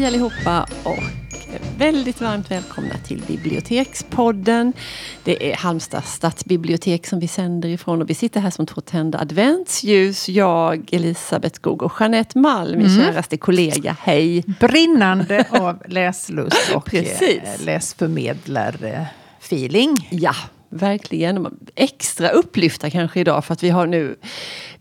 Hej allihopa och väldigt varmt välkomna till Bibliotekspodden. Det är Halmstad stadsbibliotek som vi sänder ifrån och vi sitter här som två tända adventsljus. Jag, Elisabeth Skog och Jeanette Malm, min mm. käraste kollega. Hej! Brinnande av läslust och eh, läsförmedlar-feeling. Ja, verkligen. Extra upplyfta kanske idag för att vi har nu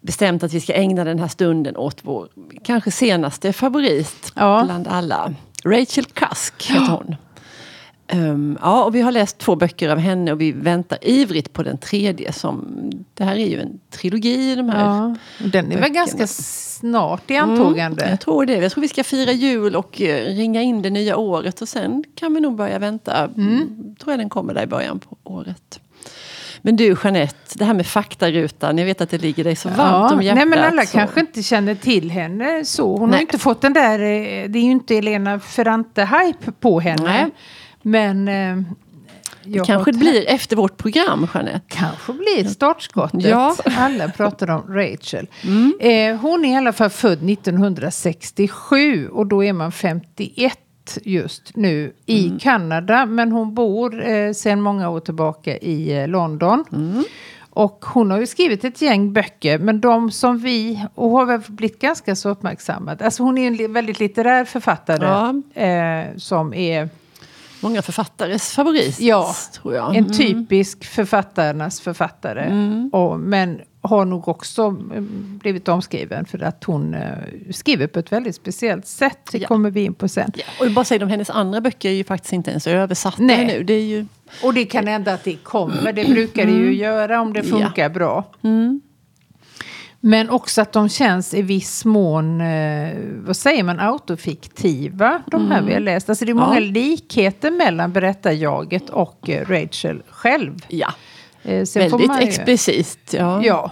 bestämt att vi ska ägna den här stunden åt vår kanske senaste favorit ja. bland alla. Rachel Cusk heter hon. Um, ja, och vi har läst två böcker av henne och vi väntar ivrigt på den tredje. Som, det här är ju en trilogi. De här ja, den är böckerna. väl ganska snart i antågande? Mm, jag tror det. Jag tror vi ska fira jul och uh, ringa in det nya året. Och sen kan vi nog börja vänta. Mm. tror jag den kommer där i början på året. Men du Jeanette, det här med faktarutan, jag vet att det ligger dig så varmt ja, om hjärtat. Nej men alla så. kanske inte känner till henne så. Hon nej. har inte fått den där, eh, det är ju inte Elena Ferrante-hype på henne. Nej. Men eh, det kanske det blir efter vårt program, Jeanette. Kanske blir startskottet. Ja. Alla pratar om Rachel. Mm. Eh, hon är i alla fall född 1967 och då är man 51 just nu i mm. Kanada. Men hon bor eh, sedan många år tillbaka i eh, London. Mm. Och hon har ju skrivit ett gäng böcker, men de som vi, och har väl blivit ganska så uppmärksammade. Alltså hon är en väldigt litterär författare ja. eh, som är många författares favorit. Ja, tror jag. en mm. typisk författarnas författare. Mm. Och, men har nog också mm, blivit omskriven för att hon uh, skriver på ett väldigt speciellt sätt. Det ja. kommer vi in på sen. Ja. Och bara säga om hennes andra böcker är ju faktiskt inte ens översatta Nej. nu. Det är ju... Och det kan hända att det kommer. Det brukar det ju mm. göra om det funkar ja. bra. Mm. Men också att de känns i viss mån, eh, vad säger man, autofiktiva. De här mm. vi har läst. Alltså det är många ja. likheter mellan berättarjaget och eh, Rachel själv. Ja, eh, väldigt explicit. Ja. ja.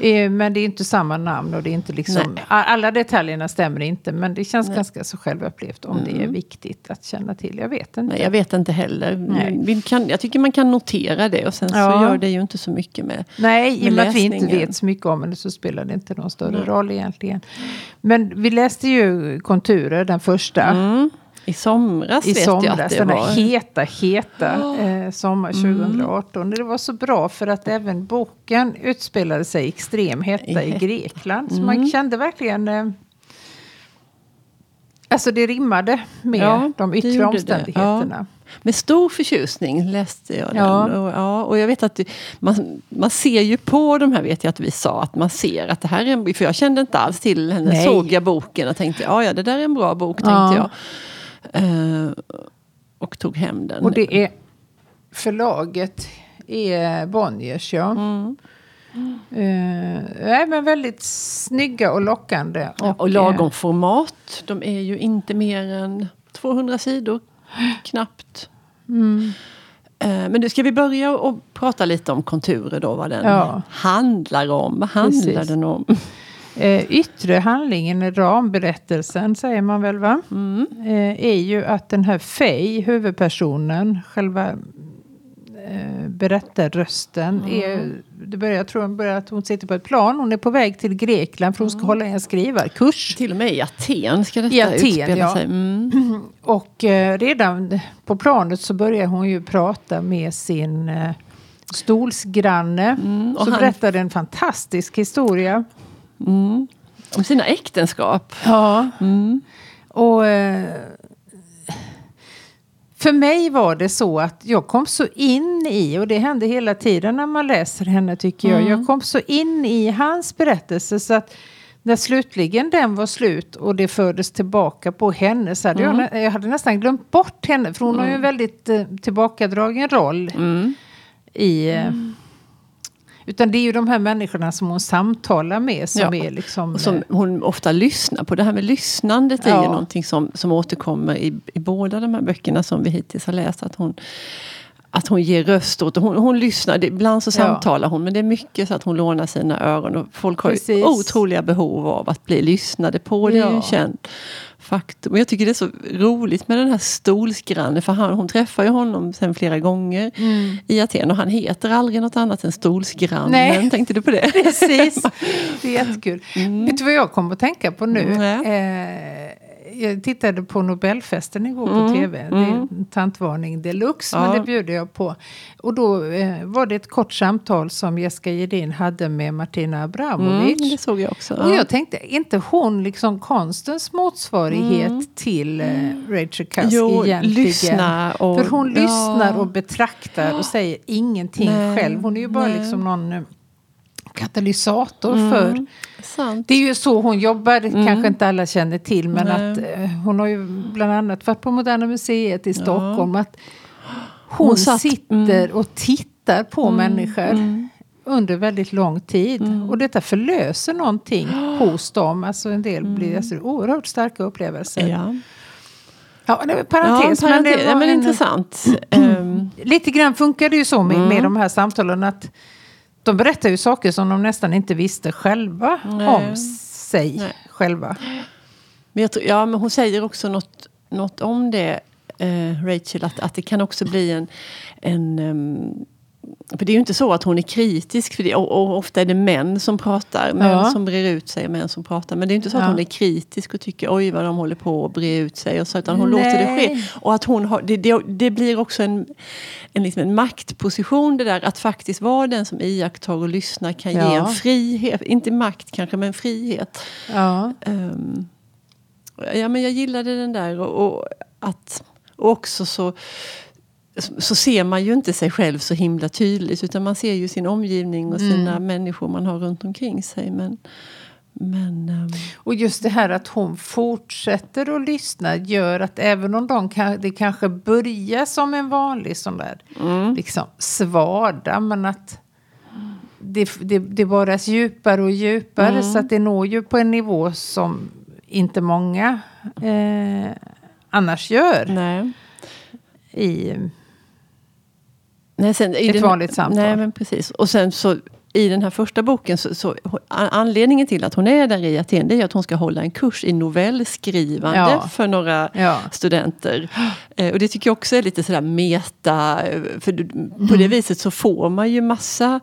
Eh, men det är inte samma namn och det är inte liksom, alla detaljerna stämmer inte. Men det känns Nej. ganska så självupplevt om mm. det är mm. viktigt att känna till. Jag vet inte. Nej, jag vet inte heller. Vi kan, jag tycker man kan notera det och sen ja. så gör det ju inte så mycket med Nej, i och med att vi inte vet så mycket om det så spelar det inte någon större Nej. roll egentligen. Men vi läste ju Konturer, den första. Mm. I somras I vet somras, jag att det den var. heta, heta eh, sommar 2018. Mm. Det var så bra för att även boken utspelade sig extrem hetta i Grekland. Så man mm. kände verkligen... Eh, alltså det rimmade med ja, de yttre omständigheterna. Ja. Med stor förtjusning läste jag den. Ja. Och, ja, och jag vet att man, man ser ju på de här, vet jag att vi sa, att man ser att det här är en... För jag kände inte alls till henne. Nej. Såg jag boken och tänkte, ja, ja det där är en bra bok, tänkte jag. Eh, och tog hem den. Och det är förlaget är Bonniers, ja. Mm. Mm. men väldigt snygga och lockande. Och, och lagom format. De är ju inte mer än 200 sidor, knappt. Mm. Eh, men nu ska vi börja och prata lite om konturer då, vad den ja. handlar om. Vad handlar Precis. den om? Eh, yttre handlingen, ramberättelsen säger man väl va? Mm. Eh, är ju att den här Fej, huvudpersonen, själva eh, berättarrösten. Mm. Är, det börjar, jag tror börjar att hon sitter på ett plan. Hon är på väg till Grekland för hon ska mm. hålla en skrivarkurs. Till och med i Aten ska detta I Aten, utspela ja. sig. Mm. Och eh, redan på planet så börjar hon ju prata med sin eh, stolsgranne. Mm, som han... berättade en fantastisk historia. Mm. Om sina äktenskap. Ja. Mm. Och eh, för mig var det så att jag kom så in i, och det händer hela tiden när man läser henne tycker jag. Mm. Jag kom så in i hans berättelse så att när slutligen den var slut och det fördes tillbaka på henne så hade mm. jag, jag hade nästan glömt bort henne. För hon har ju en mm. väldigt eh, tillbakadragen roll mm. i... Eh, mm. Utan det är ju de här människorna som hon samtalar med som ja. är liksom... Och som eh, hon ofta lyssnar på. Det här med lyssnandet ja. är ju någonting som, som återkommer i, i båda de här böckerna som vi hittills har läst. Att hon, att hon ger röst åt hon, hon lyssnar, ibland så samtalar ja. hon men det är mycket så att hon lånar sina öron. Och folk har ju otroliga behov av att bli lyssnade på. Det är ju känt faktum. Och jag tycker det är så roligt med den här stolsgrannen. För han, hon träffar ju honom sen flera gånger mm. i Aten. Och han heter aldrig något annat än Stolsgrannen. Nej. Tänkte du på det? Precis. Det är jättekul. Mm. Vet du vad jag kommer att tänka på nu? Mm. Eh, jag tittade på Nobelfesten igår på mm, tv. Mm. Det är en tantvarning deluxe, ja. men det bjuder jag på. Och då eh, var det ett kort samtal som Jessica Gedin hade med Martina Abramovic. Mm, det såg jag också. Ja. Och jag tänkte, inte hon liksom konstens motsvarighet mm. till eh, Rachel Cusk jo, egentligen? Lyssna och, För hon ja. lyssnar och betraktar och säger ingenting Nej. själv. Hon är ju bara Nej. liksom någon eh, katalysator mm. för. Sant. Det är ju så hon jobbar, mm. kanske inte alla känner till, men Nej. att eh, hon har ju bland annat varit på Moderna Museet i Stockholm. Ja. Att hon, hon satt, sitter mm. och tittar på mm. människor mm. under väldigt lång tid. Mm. Och detta förlöser någonting hos dem. Alltså en del blir alltså, oerhört starka upplevelser. Ja. Ja, det var parentes. Ja, parentes men, det var ja, men en, intressant. Ehm. lite grann funkar det ju så med, med de här samtalen. att de berättar ju saker som de nästan inte visste själva Nej. om sig Nej. själva. Men tror, ja, men hon säger också något, något om det, eh, Rachel, att, att det kan också bli en, en um, för det är ju inte så att hon är kritisk, för det, och, och ofta är det män som pratar, män ja. som brer ut sig, män som pratar. Men det är inte så att hon är kritisk och tycker oj vad de håller på att bre ut sig. Och så, utan hon Nej. låter det ske. Och att hon har, det, det, det blir också en, en, liksom en maktposition det där att faktiskt vara den som iakttar och lyssnar kan ja. ge en frihet. Inte makt kanske, men frihet. Ja, um, ja men jag gillade den där. och, och att och också så så ser man ju inte sig själv så himla tydligt utan man ser ju sin omgivning och sina mm. människor man har runt omkring sig. Men, men, um... Och just det här att hon fortsätter att lyssna gör att även om de kan, det kanske börjar som en vanlig sån där mm. liksom, svada men att det, det, det borras djupare och djupare mm. så att det når ju på en nivå som inte många eh, annars gör. Nej. I Nej, sen, ett den, vanligt samtal. Nej, men precis. Och sen så i den här första boken, så, så, anledningen till att hon är där i Aten det är att hon ska hålla en kurs i novellskrivande ja. för några ja. studenter. Eh, och det tycker jag också är lite sådär meta, eh, för på det mm. viset så får man ju massa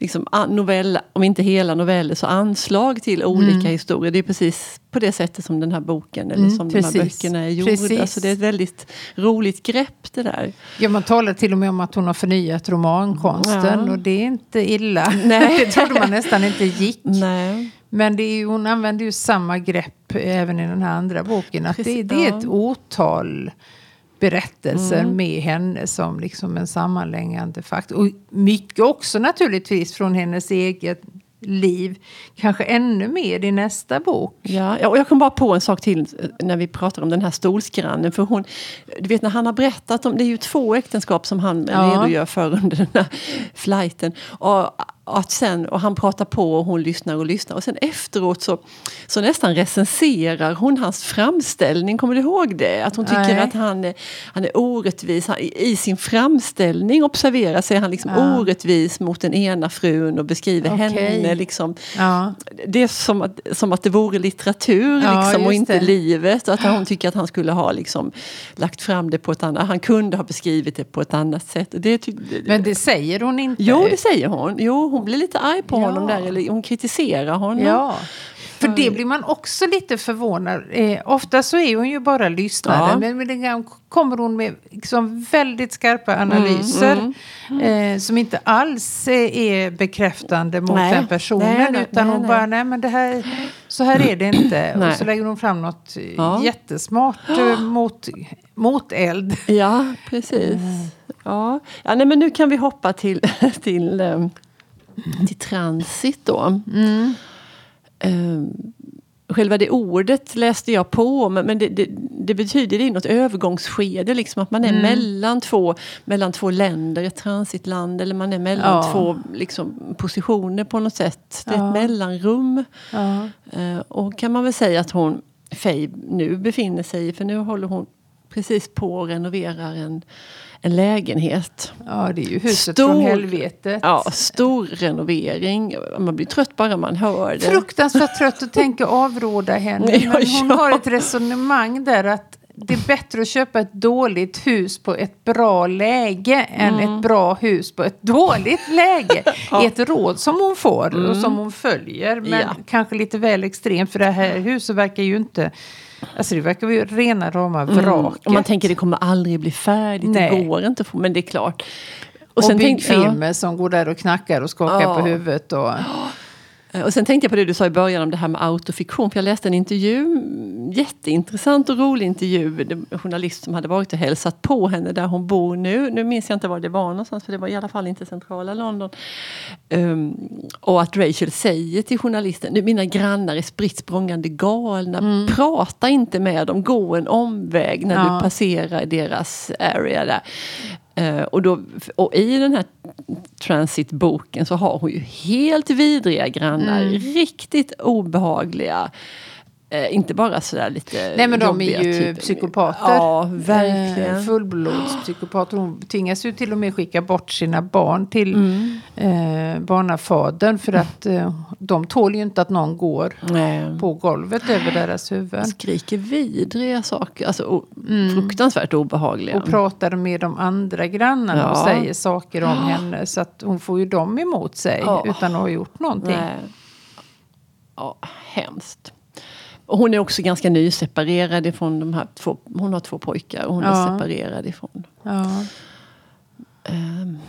liksom, novell, om inte hela noveller, så anslag till olika mm. historier. Det är precis på det sättet som den här boken, eller mm, som precis. de här böckerna är gjorda. Precis. Så det är ett väldigt roligt grepp det där. Ja, man talar till och med om att hon har förnyat romankonsten ja. och det är inte illa. Nej. det trodde man nästan inte gick. Nej. Men det är, hon använder ju samma grepp även i den här andra boken. Att det, det är ett otal berättelser mm. med henne som liksom en sammanlänkande faktor. Och mycket också naturligtvis från hennes eget liv. Kanske ännu mer i nästa bok. Ja, och jag kom bara på en sak till när vi pratar om den här stolsgrannen. För hon, du vet när han har berättat om, det är ju två äktenskap som han ja. redogör för under den här flighten. Och att sen, och han pratar på och hon lyssnar och lyssnar. Och sen efteråt så, så nästan recenserar hon hans framställning. Kommer du ihåg det? Att hon tycker Nej. att han är, han är orättvis. Han, I sin framställning observerar sig han liksom ja. orättvis mot den ena frun och beskriver okay. henne. Liksom. Ja. Det är som att, som att det vore litteratur ja, liksom, och inte det. livet. Och att hon tycker att han skulle ha liksom, lagt fram det på ett annat Han kunde ha beskrivit det på ett annat sätt. Det, Men det säger hon inte? Jo, det säger hon. Jo, hon blir lite arg på ja. honom där, eller hon kritiserar honom. Ja. För det blir man också lite förvånad. Eh, ofta så är hon ju bara lyssnare. Ja. Men med den kommer hon med liksom väldigt skarpa mm, analyser. Mm, mm, eh, som inte alls är bekräftande mot nej. den personen. Nej, nej, utan hon bara, nej men det här, så här är det inte. Och så lägger hon fram något ja. jättesmart eh, mot, mot eld. Ja, precis. Mm. Ja. Ja, nej, men nu kan vi hoppa till, till um, till transit då. Mm. Um, själva det ordet läste jag på, men det, det, det betyder det är något övergångsskede, liksom att man är mm. mellan, två, mellan två länder, ett transitland, eller man är mellan ja. två liksom, positioner på något sätt. Det är ja. ett mellanrum. Ja. Uh, och kan man väl säga att hon, Faye, nu befinner sig i, för nu håller hon precis på och renoverar en en lägenhet. Ja, det är ju huset stor, från helvetet. Ja, stor renovering. Man blir trött bara man hör det. Fruktansvärt trött och tänker avråda henne. Men hon har ett resonemang där att det är bättre att köpa ett dåligt hus på ett bra läge än ett mm. bra hus på ett dåligt läge. ja. Ett råd som hon får mm. och som hon följer. Men ja. kanske lite väl extremt för det här huset verkar ju inte Alltså det verkar ju rena rama vraket. Mm. Och man tänker det kommer aldrig bli färdigt, Nej. det går inte. Men det är klart. Och, och byggfirmor ja. som går där och knackar och skakar på huvudet. Och... Eh, och sen tänkte jag på det du sa i början om det här med autofiktion. För jag läste en intervju, jätteintressant och rolig intervju. En journalist som hade varit och hälsat på henne där hon bor nu. Nu minns jag inte var det var någonstans för det var i alla fall inte centrala London. Um, och att Rachel säger till journalisten, nu mina grannar är spritt språngande galna. Mm. Prata inte med dem, gå en omväg när ja. du passerar deras area där. Uh, och, då, och i den här transitboken så har hon ju helt vidriga grannar. Mm. Riktigt obehagliga. Eh, inte bara sådär lite Nej men de är ju typer. psykopater. Ja, verkligen. Eh, fullblodspsykopater. Hon tvingas ju till och med skicka bort sina barn till mm. eh, barnafadern. För att eh, de tål ju inte att någon går Nej. på golvet över deras huvuden. Skriker vidriga saker. Alltså mm. fruktansvärt obehagliga. Och pratar med de andra grannarna ja. och säger saker om henne. Så att hon får ju dem emot sig ja. utan att ha gjort någonting. Nej. Ja, hemskt. Och hon är också ganska nyseparerad ifrån de här två. Hon har två pojkar och hon ja. är separerad ifrån ja. eh,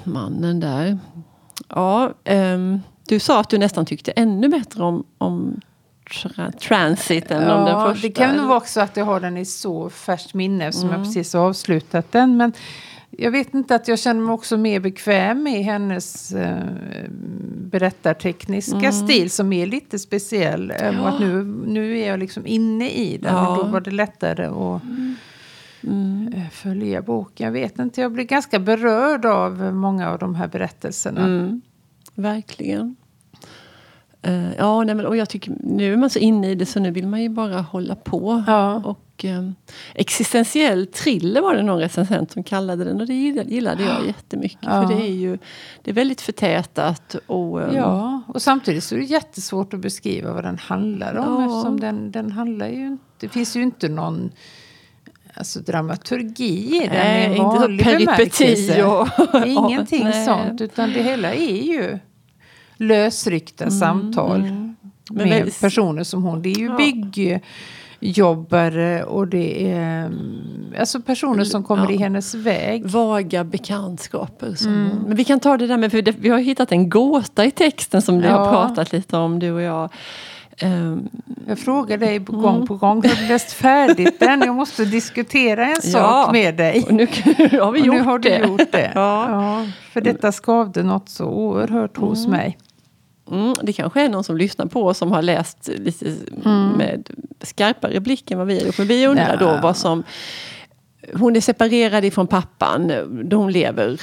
mannen där. Ja, eh, du sa att du nästan tyckte ännu bättre om, om tra transit än ja, om den första. Det kan nog vara också att jag har den i så färskt minne som mm. jag precis har avslutat den. Men jag vet inte att jag känner mig också mer bekväm med hennes eh, berättartekniska mm. stil som är lite speciell. Ja. Och att nu, nu är jag liksom inne i den ja. och då var det lättare att mm. Mm. Följa boken. Jag vet inte, jag blir ganska berörd av många av de här berättelserna. Mm. Verkligen. Uh, ja, nej, men, och jag tycker nu är man så inne i det så nu vill man ju bara hålla på. Ja. Och, um, existentiell thriller var det någon recensent som kallade den och det gillade, jag jättemycket. Ja. För det är ju det är väldigt förtätat. Och, um, ja, och samtidigt så är det jättesvårt att beskriva vad den handlar om. Ja. Eftersom den, den handlar ju Det finns ju inte någon alltså, dramaturgi i den nej, i vanlig bemärkelse. Och, Ingenting ja, sånt. Utan det hela är ju lösryckta mm, samtal mm. med väldigt... personer som hon. Det är ju ja. Byggjobbare och det är mm, alltså personer som kommer ja. i hennes väg. Vaga bekantskaper. Mm. Men vi kan ta det där med, för det, vi har hittat en gåta i texten som vi ja. har pratat lite om du och jag. Um, jag frågar dig gång mm. på gång, har du läst färdigt den? Jag måste diskutera en sak ja, med dig. Och nu, har vi gjort nu har det. du gjort det. ja. ja. för detta skavde något så oerhört hos mm. mig. Mm, det kanske är någon som lyssnar på oss som har läst lite mm. med skarpare blick än vad vi har gjort. Men vi undrar då vad som... Hon är separerad ifrån pappan. Då hon lever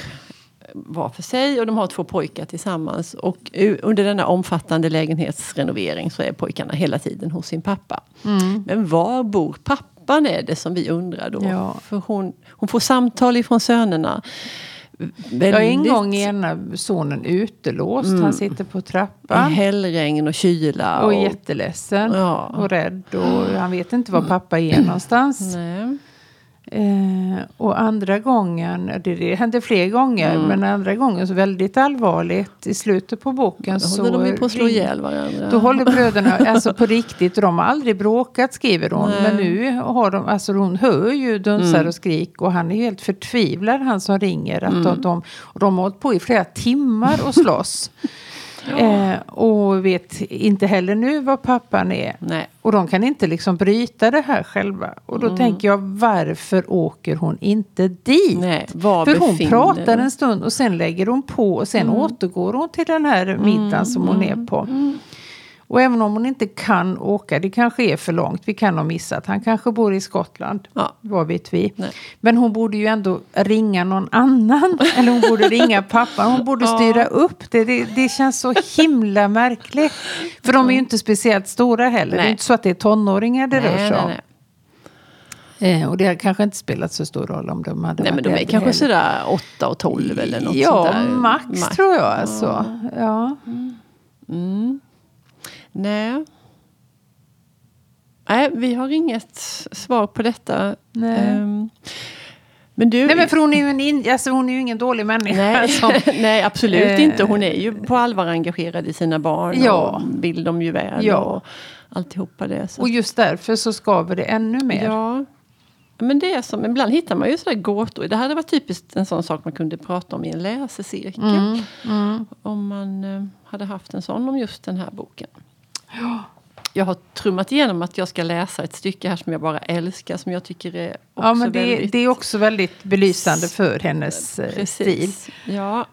var för sig och de har två pojkar tillsammans. Och under denna omfattande lägenhetsrenovering så är pojkarna hela tiden hos sin pappa. Mm. Men var bor pappan är det som vi undrar då. Ja. För hon, hon får samtal ifrån sönerna. Väldigt... Ja, en gång är ena sonen utelåst. Mm. Han sitter på trappan. I hällregn och kyla. Och, och jätteledsen. Ja. Och rädd. Och han vet inte var pappa är någonstans. Nej. Eh, och andra gången, det, det hände fler gånger, mm. men andra gången så väldigt allvarligt i slutet på boken. Då så håller de på att slå ihjäl varandra. Då håller bröderna, alltså på riktigt, de har aldrig bråkat skriver hon. Nej. Men nu har de, alltså hon hör ju dunsar mm. och skrik och han är helt förtvivlad han som ringer. Att mm. de, de, och de har hållit på i flera timmar och slåss. Eh, och vet inte heller nu vad pappan är. Nej. Och de kan inte liksom bryta det här själva. Och då mm. tänker jag, varför åker hon inte dit? Nej, För hon pratar en stund och sen lägger hon på och sen mm. återgår hon till den här middagen mm. som hon är mm. på. Mm. Och även om hon inte kan åka, det kanske är för långt, vi kan ha missat. Han kanske bor i Skottland, ja. vad vet vi. Nej. Men hon borde ju ändå ringa någon annan. Eller hon borde ringa pappan, hon borde ja. styra upp det. det. det. känns så himla märkligt. För de är ju inte speciellt stora heller. Nej. Det är inte så att det är tonåringar det nej, rör sig om. Eh, och det har kanske inte spelat så stor roll om de hade Nej men de är kanske sådär 8 och 12 eller något ja, sånt där. max, max tror jag alltså. Ja. Mm. Nej. Nej, vi har inget svar på detta. Nej. Um, men du, Nej, men för hon är ju, en in, alltså hon är ingen dålig människa. Nej, som, nej absolut eh, inte. Hon är ju på allvar engagerad i sina barn Ja. och vill dem ju väl. Ja. Och alltihopa det. Så. och just därför så skaver det ännu mer. Ja. Men det är som, ibland hittar man ju sådär gåtor. Det här var typiskt en sån sak man kunde prata om i en läsecirkel. Mm, mm. Om man eh, hade haft en sån om just den här boken. Jag har trummat igenom att jag ska läsa ett stycke här som jag bara älskar. Som jag tycker är också Ja, men det, väldigt... det är också väldigt belysande för hennes eh, stil. Precis. Ja.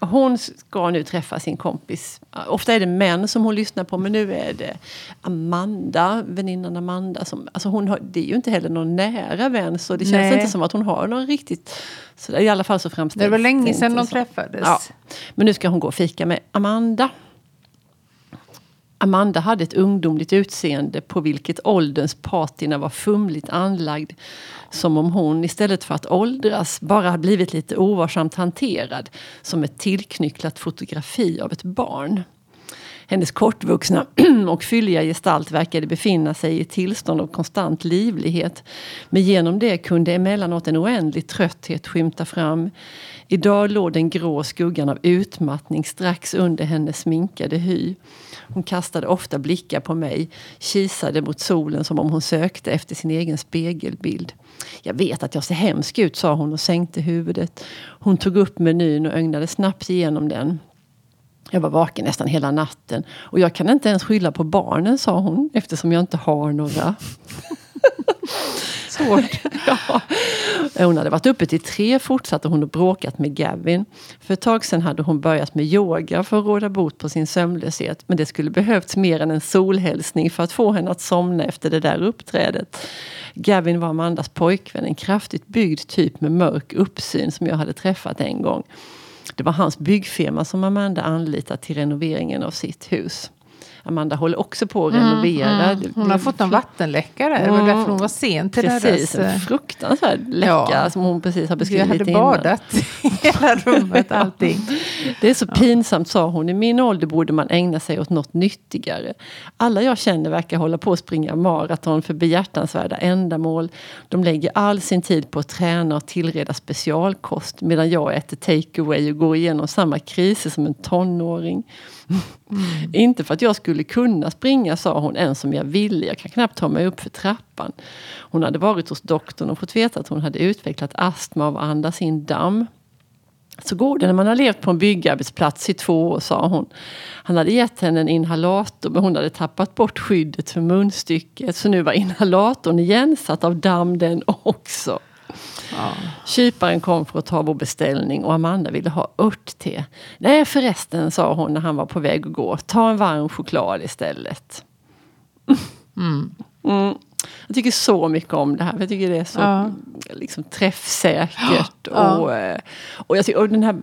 Hon ska nu träffa sin kompis. Ofta är det män som hon lyssnar på, men nu är det Amanda, väninnan Amanda. Som, alltså hon har, det är ju inte heller någon nära vän, så det känns Nej. inte som att hon har någon riktigt... Så I alla fall så framställs Det var länge sedan de träffades. Ja. Men nu ska hon gå och fika med Amanda. Amanda hade ett ungdomligt utseende på vilket ålderns patina var fumligt anlagd. Som om hon istället för att åldras bara hade blivit lite ovarsamt hanterad. Som ett tillknycklat fotografi av ett barn. Hennes kortvuxna och fylliga gestalt verkade befinna sig i ett tillstånd av konstant livlighet. Men genom det kunde emellanåt en oändlig trötthet skymta fram. Idag låg den grå skuggan av utmattning strax under hennes sminkade hy. Hon kastade ofta blickar på mig, kisade mot solen som om hon sökte efter sin egen spegelbild. Jag vet att jag ser hemsk ut, sa hon och sänkte huvudet. Hon tog upp menyn och ögnade snabbt igenom den. Jag var vaken nästan hela natten. Och jag kan inte ens skylla på barnen, sa hon, eftersom jag inte har några. Svårt. ja. Eh, hon hade varit uppe till tre, fortsatte hon och bråkat med Gavin. För ett tag sedan hade hon börjat med yoga för att råda bot på sin sömnlöshet. Men det skulle behövts mer än en solhälsning för att få henne att somna efter det där uppträdet. Gavin var Amandas pojkvän, en kraftigt byggd typ med mörk uppsyn som jag hade träffat en gång. Det var hans byggfirma som Amanda anlitat till renoveringen av sitt hus. Amanda håller också på att renovera. Mm. Hon har fått en vattenläcka där. Det var därför hon var sen till Precis, deras... en eh, fruktansvärd läcka Ja. som hon precis har Vi beskrivit hade innan. badat i hela rummet, allting. Det är så pinsamt, sa hon. I min ålder borde man ägna sig åt något nyttigare. Alla jag känner verkar hålla på att springa maraton för behjärtansvärda ändamål. De lägger all sin tid på att träna och tillreda specialkost medan jag äter takeaway och går igenom samma kriser som en tonåring. Mm. Inte för att jag skulle kunna springa, sa hon, ens som jag ville. Jag kan knappt ta mig upp för trappan. Hon hade varit hos doktorn och fått veta att hon hade utvecklat astma av att andas in damm. Så går det när man har levt på en byggarbetsplats i två år, sa hon. Han hade gett henne en inhalator men hon hade tappat bort skyddet för munstycket. Så nu var inhalatorn igensatt av damm den också. Kyparen kom för att ta vår beställning och Amanda ville ha örtte. Nej förresten, sa hon när han var på väg att gå. Ta en varm choklad istället. Mm. Jag tycker så mycket om det här. Jag tycker det är så Ja. liksom, träffsäkert. Ja. Och, eh, och, jag tycker, och den här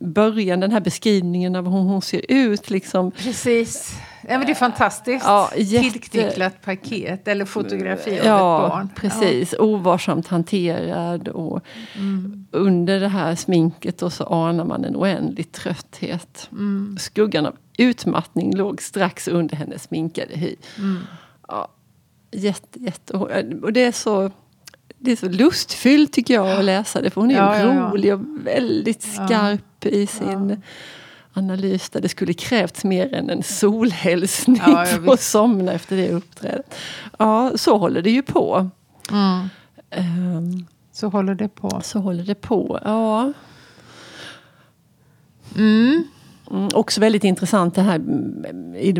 början, den här beskrivningen av hur hon ser ut. Liksom, Precis. Ja, men det är fantastiskt. Ja, jätte- Tillknycklat paket eller fotografi av ja, ett barn. precis. Ovarsamt hanterad. Och Mm. Under det här sminket och så anar man en oändlig trötthet. Mm. Skuggan av utmattning låg strax under hennes sminkade hy. Mm. Ja, jätte, jätte, och det är så... Det är så lustfyllt tycker jag att läsa det. För hon är Ja, ja, ja. rolig och väldigt Ja. skarp i sin analys. Där det skulle krävts mer än en solhälsning Ja, för att somna efter det uppträdet. Ja, så håller det ju på. Mm. Ehm, Så håller det på. så håller det på. Ja. Mm. Mm, också väldigt intressant det här i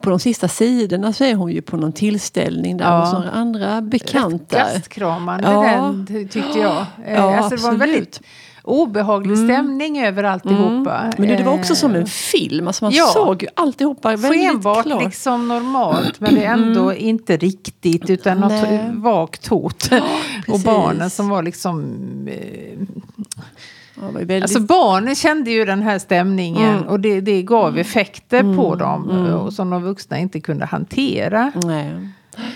på de sista sidorna så är hon ju på någon tillställning där Ja. hos några andra bekanta. Gastkramande Ja. den ty- tyckte jag. Eh, Ja, alltså, det var väldigt obehaglig stämning över alltihopa. Mm. Men det var också som en Eh, film, alltså man Ja. såg ju alltihopa väldigt Skenbart klart. liksom normalt men det är ändå inte riktigt utan något Nej. vagt hot. och precis. barnen som var liksom... Eh, Ja, väldigt, alltså barnen kände ju den här stämningen Mm. och det, det gav effekter på dem eh, och som de vuxna inte kunde hantera. nej.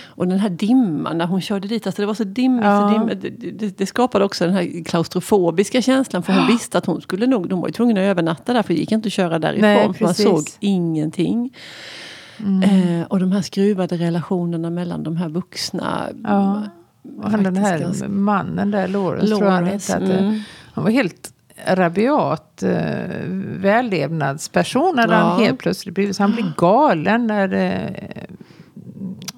Och den här dimman när hon körde dit, alltså det var så dimmigt. Ja. Så dimmigt. Det, det, det skapade också den här klaustrofobiska känslan för hon visste att hon skulle nog, de var ju tvungna att övernatta där för det gick inte att köra därifrån Nej, för man såg ingenting. Mm. Eh, och de här skruvade relationerna mellan de här vuxna. Ja. Och han den här ganska... mannen där, Lawrence, Lawrence tror han inte. Att mm. Han var helt rabiat eh, vällevnadsperson. När ja. han helt plötsligt blivit, så han blir galen när eh,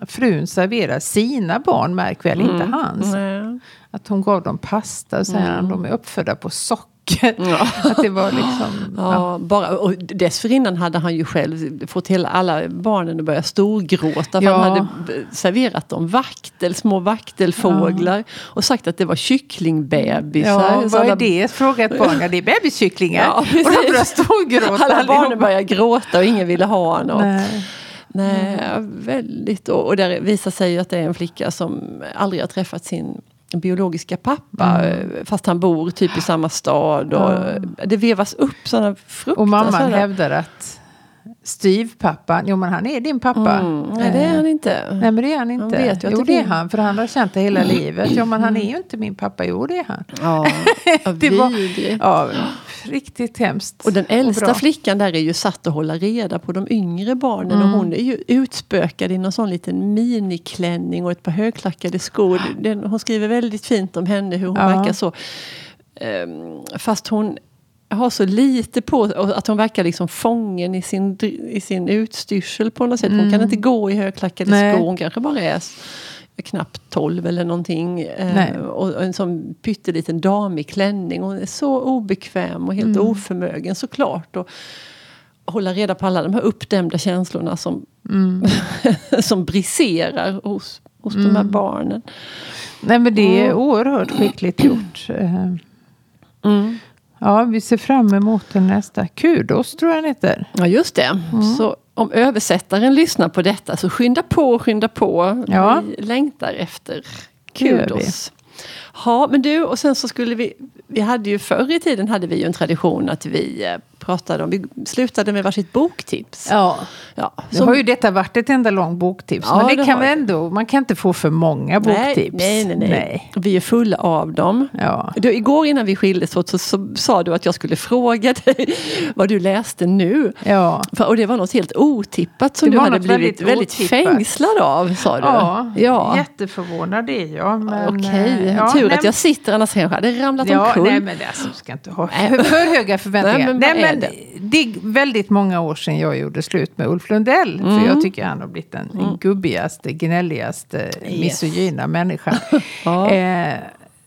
frun serverar sina barn, märk väl, mm. inte hans. Mm. Att hon gav dem pasta och säger mm. de är uppfödda på socker Ja. Att det var liksom, ja, ja. Bara, och dessförinnan hade han ju själv fått hela alla barnen att börja storgråta. För ja. han hade serverat dem vaktel, små vaktelfåglar. Ja. Och sagt att det var kycklingbebisar. Ja, vad är det? Frågat barnen. Det är bebiskycklingar. Ja, och de började storgråta. Alla barnen började gråta och ingen ville ha något. Nej. Nej, mm. väldigt. Och, och där visar sig ju att det är en flicka som aldrig har träffat sin biologiska pappa mm. fast han bor typ i samma stad. Och mm. Det vevas upp sådana fruktansvärda... Och mamman hävdar att styvpappan, jo men han är din pappa. Mm. Nej det är han inte. Nej men det är han inte. Han vet jo det är han, för han har känt det hela livet. Jo men han är ju inte min pappa, jo det är han. Ja, det var, ja, riktigt hemskt. Och den äldsta och flickan där är ju satt att hålla reda på de yngre barnen. Mm. Och hon är ju utspökad i någon sån liten miniklänning och ett par högklackade skor. Den, hon skriver väldigt fint om henne, hur hon ja. verkar så um, Fast hon har så lite på att hon verkar liksom fången i sin, i sin utstyrsel på något sätt. Hon mm. kan inte gå i högklackade Nej. skor. Hon kanske bara är knappt 12 eller någonting. Eh, och en sån pytteliten damig klänning. Hon är så obekväm och helt mm. oförmögen såklart. Och hålla reda på alla de här uppdämda känslorna som, mm. som briserar hos, hos mm. de här mm. barnen. Nej men det är oerhört skickligt gjort. Eh, mm. Ja, vi ser fram emot den nästa. Kudos tror jag den heter. Ja, just det. Mm. Så om översättaren lyssnar på detta så skynda på, skynda på. Ja. Vi längtar efter kudos. Ja, men du, och sen så skulle vi, vi hade ju förr i tiden hade vi ju en tradition att vi eh, pratade om. Vi slutade med varsitt boktips. Ja. ja nu har ju detta varit ett enda långt boktips. Ja, men det, det kan vi ändå, man kan inte få för många boktips. Nej, nej, nej. nej. Vi är fulla av dem. Ja. Du, igår innan vi skildes åt så, så, sa du att jag skulle fråga dig vad du läste nu. Ja. För, och det var något helt otippat som du hade blivit väldigt, väldigt fängslad av. Sa du. Ja, ja. jätteförvånad är jag. Men, Okej, eh, ja, tur nej, att jag sitter annars kanske hade ramlat ja, omkull. Nej men det, alltså, ska inte ha för höga förväntningar. Nej, men, nej, men det? det är väldigt många år sedan jag gjorde slut med Ulf Lundell. Mm. För jag tycker han har blivit den mm. gubbigaste, gnälligaste, yes. misogyna människan. ja. eh,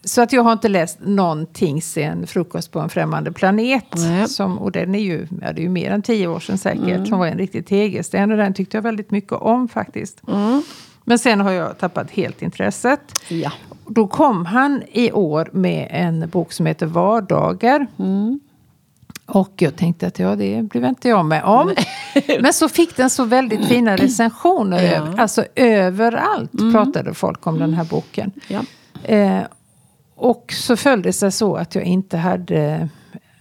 så att jag har inte läst någonting sen Frukost på en främmande planet. Som, och den är ju, ja, det är ju mer än tio år sedan säkert. Mm. Som var en riktig tegelsten. Och den tyckte jag väldigt mycket om faktiskt. Mm. Men sen har jag tappat helt intresset. Ja. Då kom han i år med en bok som heter Vardagar. Mm. Och jag tänkte att ja, det blir inte jag med om. Men så fick den så väldigt fina recensioner. Ja. Över, alltså överallt mm. pratade folk om den här boken. Ja. Eh, och så följde det sig så att jag inte hade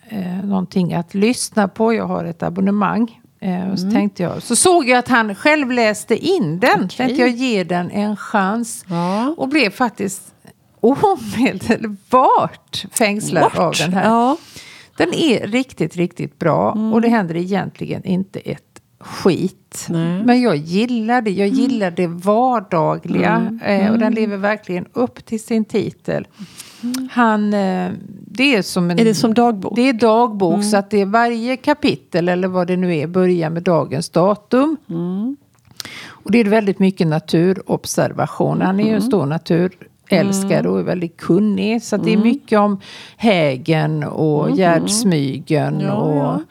eh, någonting att lyssna på. Jag har ett abonnemang. Eh, och så, mm. tänkte jag, så såg jag att han själv läste in den. Okay. Tänkte jag ge den en chans. Ja. Och blev faktiskt omedelbart fängslad What? av den här. Ja. Den är riktigt, riktigt bra. Mm. Och det händer egentligen inte ett skit. Nej. Men jag gillar det. Jag mm. gillar det vardagliga. Mm. Eh, och den mm. lever verkligen upp till sin titel. Mm. Han, eh, det är som en... Är det som dagbok? Det är dagbok. Mm. Så att det är varje kapitel, eller vad det nu är, börjar med dagens datum. Mm. Och det är väldigt mycket naturobservation. Han är ju en stor natur mm. och är väldigt kunnig. Så det är mm. mycket om hägen och mm. Gärdsmygen. Ja, och, ja.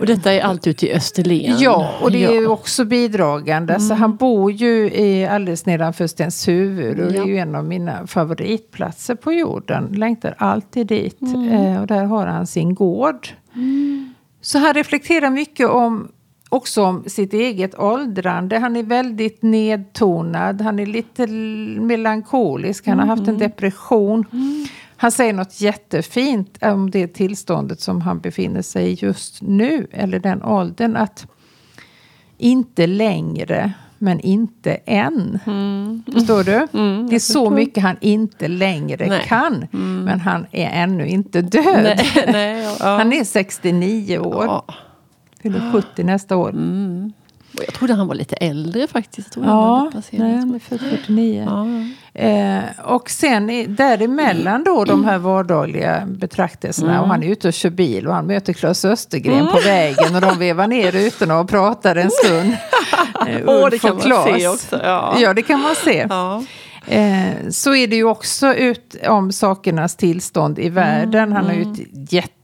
Och detta är allt ute i Österlen? Ja, och det är också bidragande. Mm. Så han bor ju i, alldeles nedanför Stenshuvud och ja. det är ju en av mina favoritplatser på jorden. Längtar alltid dit. Mm. Eh, och där har han sin gård. Mm. Så han reflekterar mycket om också om sitt eget åldrande. Han är väldigt nedtonad, han är lite melankolisk, han har haft en mm. depression. Mm. Han säger något jättefint om det tillståndet som han befinner sig i just nu, eller den åldern. Att inte längre, men inte än. Mm. Förstår du? Mm, det är så mycket han inte längre nej. kan. Mm. Men han är ännu inte död. Nej, nej, ja. Han är 69 år. Ja fyller 70 nästa år. Mm. Jag trodde han var lite äldre faktiskt. Ja, nej, han är född 49. Ja. Eh, och sen däremellan då de här vardagliga betraktelserna. Mm. Och han är ute och kör bil och han möter Claes Östergren mm. på vägen. Och de vevar ner rutorna och pratar en stund. eh, oh, det kan man se också. Ja. ja, det kan man se. Ja. Eh, så är det ju också ut om sakernas tillstånd i världen. Mm, Han har ju mm. ett jätte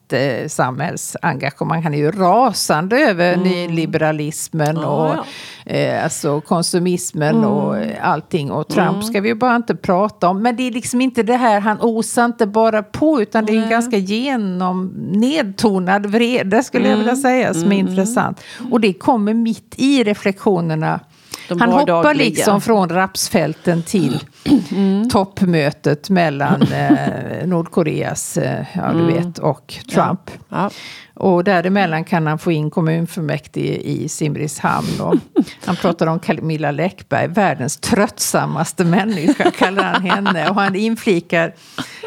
samhällsengagemang. Han är ju rasande över mm. nyliberalismen ja, och ja. Eh, alltså konsumismen mm. och allting. Och Trump mm. ska vi ju bara inte prata om. Men det är liksom inte det här, han osar inte bara på utan det är en ganska genom nedtonad vrede skulle jag vilja mm. säga som är mm. intressant. Och det kommer mitt i reflektionerna han hoppar liksom från rapsfälten till mm. toppmötet mellan eh, Nordkoreas, eh, ja du mm. vet, och Trump. Ja. Ja. Och däremellan kan han få in kommunfullmäktige i Simrishamn. Och han pratar om Camilla Läckberg, världens tröttsammaste människa, kallar han henne. Och han inflikar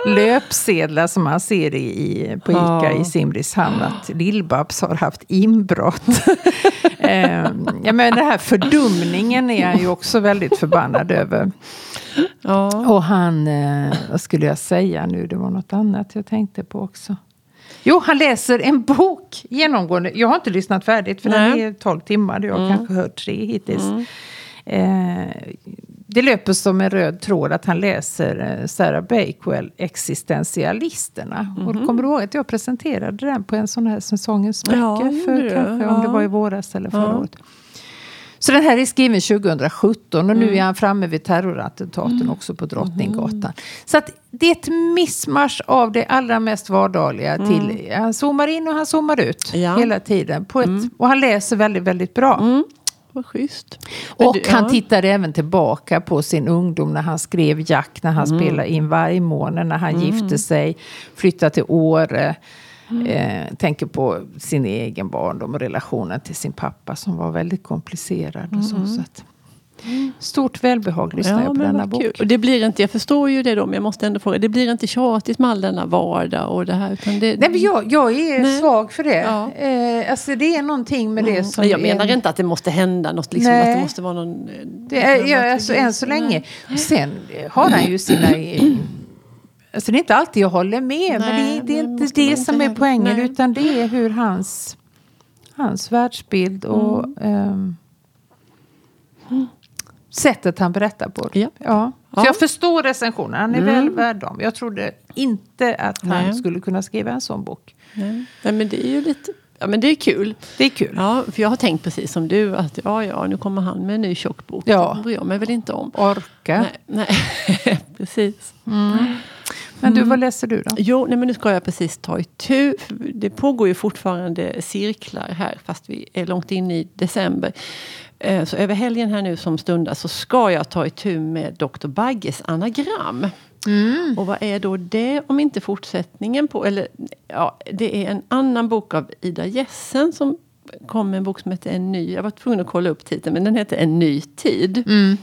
löpsedlar som man ser i, på ICA i Simrishamn, att Lill-Babs har haft inbrott. eh, ja, men den här fördumningen är han ju också väldigt förbannad över. Ja. Och han, eh, vad skulle jag säga nu, det var något annat jag tänkte på också. Jo, han läser en bok genomgående. Jag har inte lyssnat färdigt för Nej. den är 12 timmar. Jag har mm. kanske hört tre hittills. Mm. Eh, det löper som en röd tråd att han läser eh, Sarah Bakewell, Existentialisterna. Mm. Och mhm. kommer du ihåg att jag presenterade den på en sån här säsongens böcker? Ja, för, kanske, ja. Om det var i våras eller förra ja. året. Så den här är skriven 2017 och nu mm. är han framme vid terrorattentaten mm. också på Drottninggatan. Mm. Så att det är ett missmarsch av det allra mest vardagliga mm. till, han zoomar in och han zoomar ut ja. hela tiden. På ett, mm. Och han läser väldigt, väldigt bra. Vad schysst. och du, han ja. tittade även tillbaka på sin ungdom när han skrev Jack, när han mm. spelade in Vargmånen, när han mm. gifte sig, flyttade till Åre. Mm. Eh, tänker på sin egen barndom och relationen till sin pappa som var väldigt komplicerad. Mm. Och så, så att, Stort välbehag lyssnar ja, jag på denna bok. Kul. Och det blir inte, jag förstår ju det då, men jag måste ändå fråga. Det blir inte tjatigt med all denna vardag och det här? Utan det, nej, men jag, jag är nej. svag för det. Ja. Eh, alltså det är någonting med mm. det som... Jag är... menar inte att det måste hända något, liksom, att det måste vara någon... Det är, ja, alltså, än så länge. Nej. Sen har han ju sina... Alltså det är inte alltid jag håller med, nej, men det, är, det är inte det som är poängen, nej. utan det är hur hans, hans världsbild och... Mm. Um, sättet han berättar på. Ja. Ja. Så jag förstår recensionen, han är mm. väl värd dem. Jag trodde inte att han Nej. skulle kunna skriva en sån bok. Nej. Nej, men det är ju lite... Ja men det är kul. Det är kul. Ja, för jag har tänkt precis som du att ja, ja, nu kommer han med en ny tjock bok. Ja. Det bryr jag mig väl inte om. Orka. Nej, nej. precis. Mm. Men du, vad läser du då? Jo, nej, men nu ska jag precis ta itu. Det pågår ju fortfarande cirklar här, fast vi är långt in i december. Eh, så över helgen här nu som stundar så ska jag ta itu med Dr. Bagges anagram. Mm. Och vad är då det om inte fortsättningen på... Eller, ja, det är en annan bok av Ida Jessen som kom med en bok som heter En ny... Jag var tvungen att kolla upp titeln, men den heter En ny tid. Mm.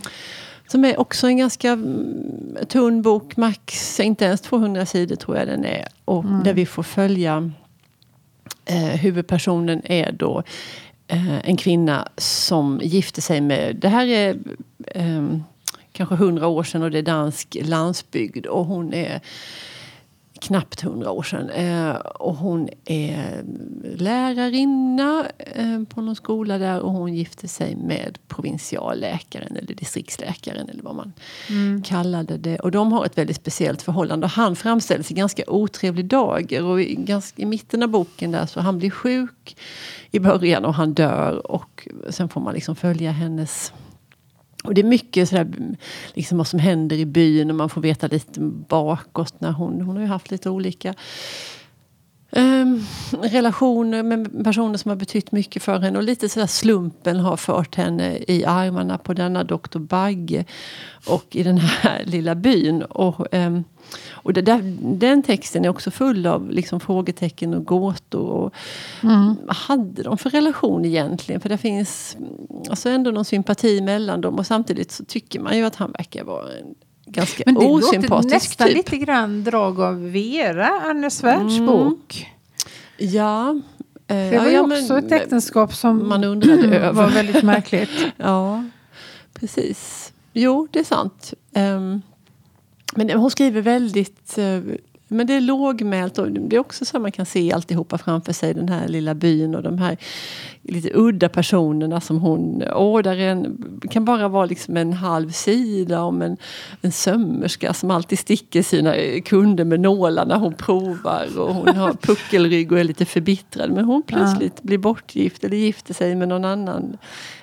Som är också en ganska mm, tunn bok, max inte ens 200 sidor tror jag den är. Och mm. där vi får följa eh, huvudpersonen är då eh, en kvinna som gifte sig med, det här är eh, kanske hundra år sedan och det är dansk landsbygd och hon är knappt hundra år sedan. Eh, och hon är lärarinna eh, på någon skola där och hon gifte sig med provinsialläkaren eller distriktsläkaren eller vad man mm. kallade det. Och de har ett väldigt speciellt förhållande. Och han framställs i ganska otrevlig dager och i, ganska, i mitten av boken där så han blir sjuk i början och han dör och sen får man liksom följa hennes och det är mycket sådär, liksom vad som händer i byn och man får veta lite bakåt. När hon, hon har ju haft lite olika um, relationer med personer som har betytt mycket för henne. Och lite sådär slumpen har fört henne i armarna på denna doktor Bagge. Och i den här lilla byn. Och, um, och där, den texten är också full av liksom frågetecken och gåtor. Och mm. Vad hade de för relation egentligen? För det finns alltså ändå någon sympati mellan dem. Och samtidigt så tycker man ju att han verkar vara en ganska Men det låter nästan typ. lite grann drag av Vera, Anne Svärds mm. bok. Ja, Det var ju ja, också men, ett äktenskap som man undrade över. var väldigt märkligt. ja, precis. Jo, det är sant. Um, men hon skriver väldigt uh, men det är lågmält och det är också så man kan se alltihopa framför sig. Den här lilla byn och de här lite udda personerna som hon... Åh, där en, kan bara vara liksom en halv sida om en, en sömmerska som alltid sticker sina kunder med nålar när hon provar. Och hon har puckelrygg och är lite förbittrad. Men hon plötsligt ja. blir bortgift eller gifter sig med någon annan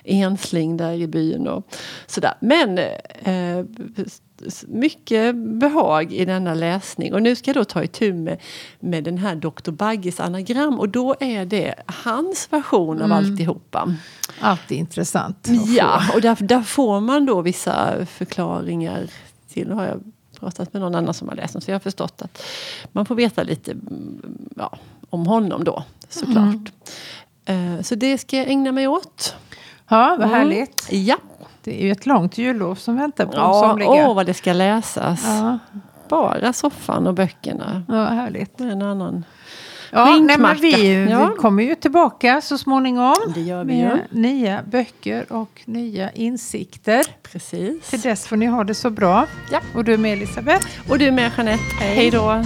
ensling där i byn. Och sådär. Men eh, mycket behag i denna läsning. Och nu ska jag då ta itu med, med den här Dr. Bagges anagram. Och då är det hans version av mm. alltihopa. Alltid intressant. Ja, och där, där får man då vissa förklaringar till. Nu har jag pratat med någon annan som har läst den så jag har förstått att man får veta lite ja, om honom då såklart. Mm. Så det ska jag ägna mig åt. Ja, vad härligt. Mm. Ja. Det är ju ett långt jullov som väntar på ja, somliga. Åh, vad det ska läsas. Ja. Bara soffan och böckerna. Ja, härligt. En annan Ja, nej, men vi, ja. vi kommer ju tillbaka så småningom. Det gör vi med ju. nya böcker och nya insikter. Precis. Till dess får ni ha det så bra. Ja. Och du är med Elisabeth. Och du är med Jeanette. Hej då.